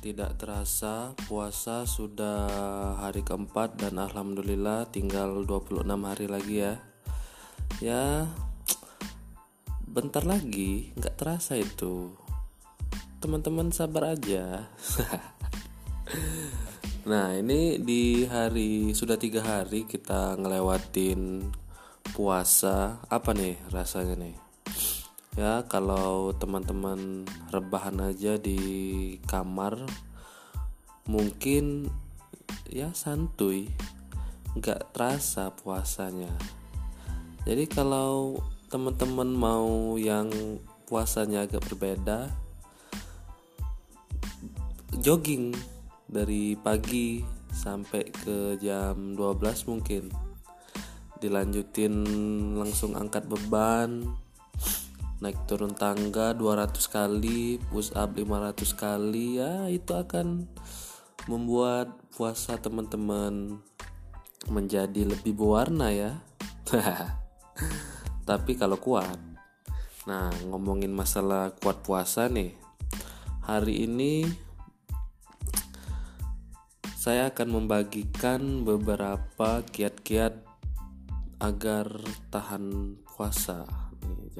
Tidak terasa puasa sudah hari keempat dan alhamdulillah tinggal 26 hari lagi ya. Ya bentar lagi nggak terasa itu. Teman-teman sabar aja. nah ini di hari sudah tiga hari kita ngelewatin puasa apa nih rasanya nih ya kalau teman-teman rebahan aja di kamar mungkin ya santuy. Nggak terasa puasanya. Jadi kalau teman-teman mau yang puasanya agak berbeda jogging dari pagi sampai ke jam 12 mungkin. Dilanjutin langsung angkat beban naik turun tangga 200 kali push up 500 kali ya itu akan membuat puasa teman-teman menjadi lebih berwarna ya. Tapi kalau kuat. Nah ngomongin masalah kuat puasa nih. Hari ini saya akan membagikan beberapa kiat-kiat agar tahan puasa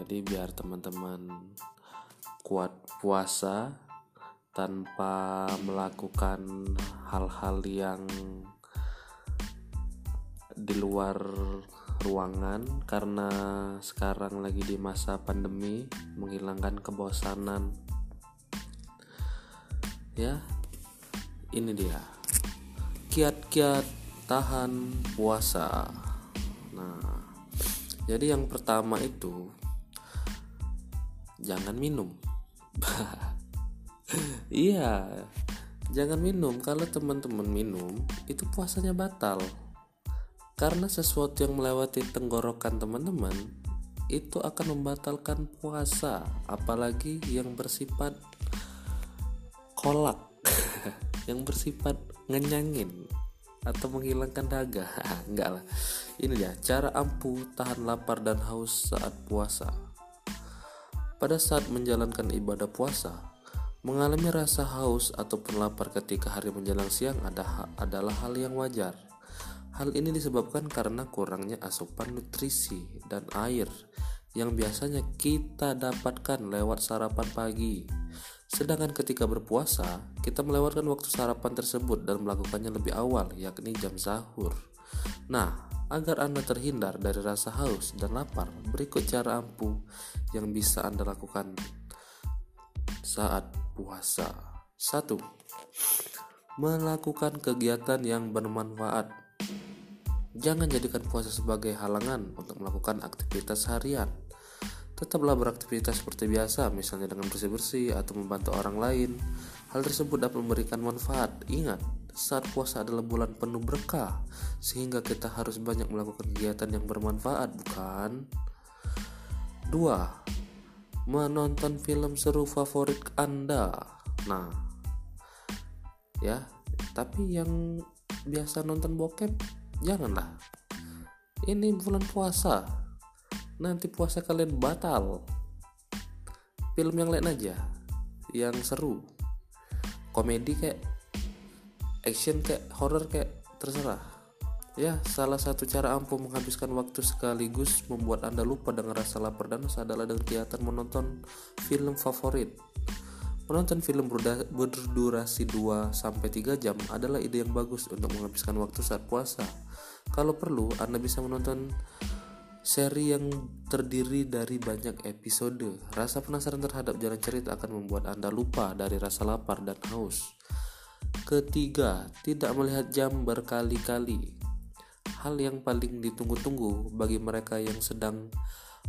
jadi biar teman-teman kuat puasa tanpa melakukan hal-hal yang di luar ruangan karena sekarang lagi di masa pandemi menghilangkan kebosanan. Ya ini dia. Kiat-kiat tahan puasa. Nah jadi yang pertama itu jangan minum. Iya. Jangan minum. Kalau teman-teman minum itu puasanya batal. Karena sesuatu yang melewati tenggorokan teman-teman itu akan membatalkan puasa. Apalagi yang bersifat kolak. Yang bersifat ngenyangin atau menghilangkan dahaga enggak lah. Ini ya cara ampuh tahan lapar dan haus saat puasa pada saat menjalankan ibadah puasa, mengalami rasa haus ataupun lapar ketika hari menjelang siang ada, adalah hal yang wajar. Hal ini disebabkan karena kurangnya asupan nutrisi dan air yang biasanya kita dapatkan lewat sarapan pagi. Sedangkan ketika berpuasa, kita melewatkan waktu sarapan tersebut dan melakukannya lebih awal, yakni jam sahur. Nah, Agar Anda terhindar dari rasa haus dan lapar, berikut cara ampuh yang bisa Anda lakukan saat puasa. 1. Melakukan kegiatan yang bermanfaat. Jangan jadikan puasa sebagai halangan untuk melakukan aktivitas harian. Tetaplah beraktivitas seperti biasa, misalnya dengan bersih-bersih atau membantu orang lain. Hal tersebut dapat memberikan manfaat. Ingat, saat puasa adalah bulan penuh berkah, sehingga kita harus banyak melakukan kegiatan yang bermanfaat, bukan? 2. Menonton film seru favorit Anda. Nah, ya, tapi yang biasa nonton bokep janganlah. Ini bulan puasa. Nanti puasa kalian batal. Film yang lain aja, yang seru. Komedi kayak action kayak horror kayak terserah ya salah satu cara ampuh menghabiskan waktu sekaligus membuat anda lupa dengan rasa lapar dan adalah dengan kegiatan menonton film favorit Menonton film berdurasi 2 3 jam adalah ide yang bagus untuk menghabiskan waktu saat puasa. Kalau perlu, Anda bisa menonton seri yang terdiri dari banyak episode. Rasa penasaran terhadap jalan cerita akan membuat Anda lupa dari rasa lapar dan haus. Ketiga, tidak melihat jam berkali-kali. Hal yang paling ditunggu-tunggu bagi mereka yang sedang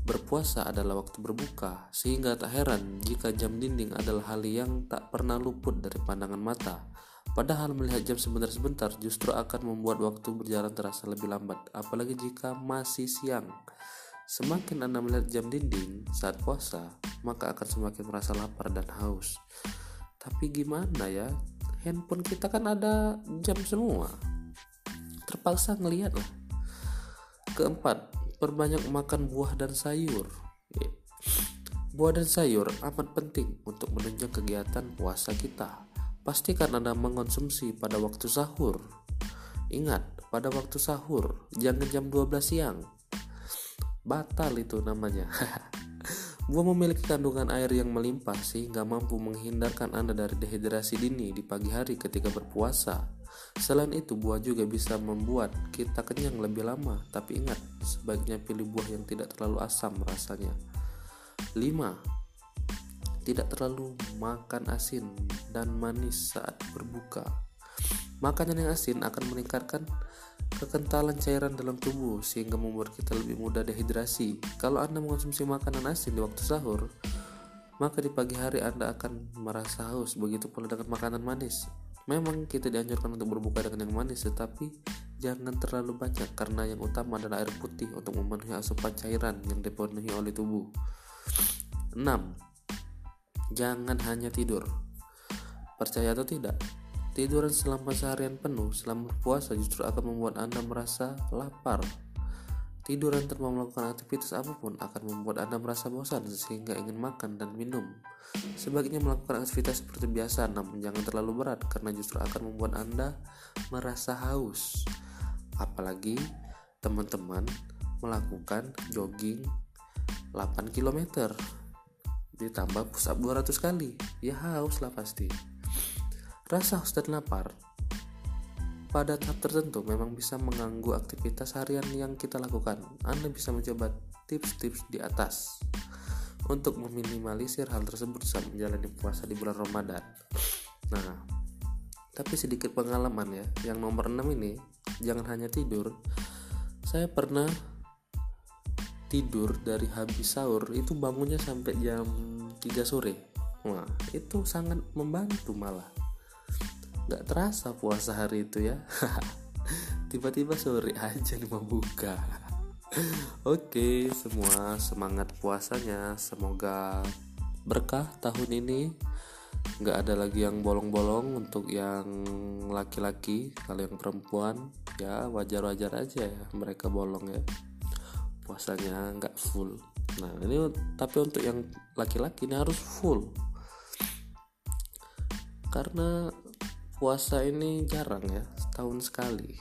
berpuasa adalah waktu berbuka, sehingga tak heran jika jam dinding adalah hal yang tak pernah luput dari pandangan mata. Padahal melihat jam sebentar-sebentar justru akan membuat waktu berjalan terasa lebih lambat, apalagi jika masih siang. Semakin Anda melihat jam dinding saat puasa, maka akan semakin merasa lapar dan haus. Tapi gimana ya? Handphone kita kan ada jam semua terpaksa ngeliat lah keempat perbanyak makan buah dan sayur buah dan sayur amat penting untuk menunjang kegiatan puasa kita pastikan Anda mengonsumsi pada waktu sahur. Ingat, pada waktu sahur, jangan jam 12 siang. Batal itu namanya. Buah memiliki kandungan air yang melimpah sehingga mampu menghindarkan Anda dari dehidrasi dini di pagi hari ketika berpuasa. Selain itu, buah juga bisa membuat kita kenyang lebih lama, tapi ingat, sebaiknya pilih buah yang tidak terlalu asam rasanya. 5. Tidak terlalu makan asin dan manis saat berbuka. Makanan yang asin akan meningkatkan kekentalan cairan dalam tubuh sehingga membuat kita lebih mudah dehidrasi. Kalau Anda mengonsumsi makanan asin di waktu sahur, maka di pagi hari Anda akan merasa haus. Begitu pula dengan makanan manis. Memang kita dianjurkan untuk berbuka dengan yang manis, tetapi jangan terlalu banyak karena yang utama adalah air putih untuk memenuhi asupan cairan yang dipenuhi oleh tubuh. 6. Jangan hanya tidur. Percaya atau tidak, Tiduran selama seharian penuh selama berpuasa justru akan membuat Anda merasa lapar. Tiduran tanpa melakukan aktivitas apa pun akan membuat Anda merasa bosan sehingga ingin makan dan minum. Sebaiknya melakukan aktivitas seperti biasa namun jangan terlalu berat karena justru akan membuat Anda merasa haus. Apalagi teman-teman melakukan jogging 8 km ditambah push up 200 kali. Ya haus lah pasti. Rasa haus dan lapar pada tahap tertentu memang bisa mengganggu aktivitas harian yang kita lakukan. Anda bisa mencoba tips-tips di atas untuk meminimalisir hal tersebut saat menjalani puasa di bulan Ramadan. Nah, tapi sedikit pengalaman ya. Yang nomor 6 ini jangan hanya tidur. Saya pernah tidur dari habis sahur itu bangunnya sampai jam 3 sore. Wah, itu sangat membantu malah Gak terasa puasa hari itu ya. Tiba-tiba sore aja nih buka. Oke semua semangat puasanya. Semoga berkah tahun ini. Gak ada lagi yang bolong-bolong Untuk yang laki-laki. Kalau yang perempuan Ya wajar-wajar aja ya Mereka bolong ya. Puasanya gak full. Nah ini tapi untuk yang laki-laki ini harus full. Karena puasa ini jarang ya setahun sekali.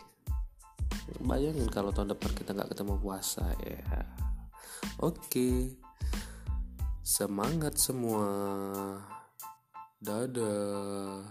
Bayangin kalau tahun depan kita nggak ketemu puasa ya. Oke. Semangat semua. Dadah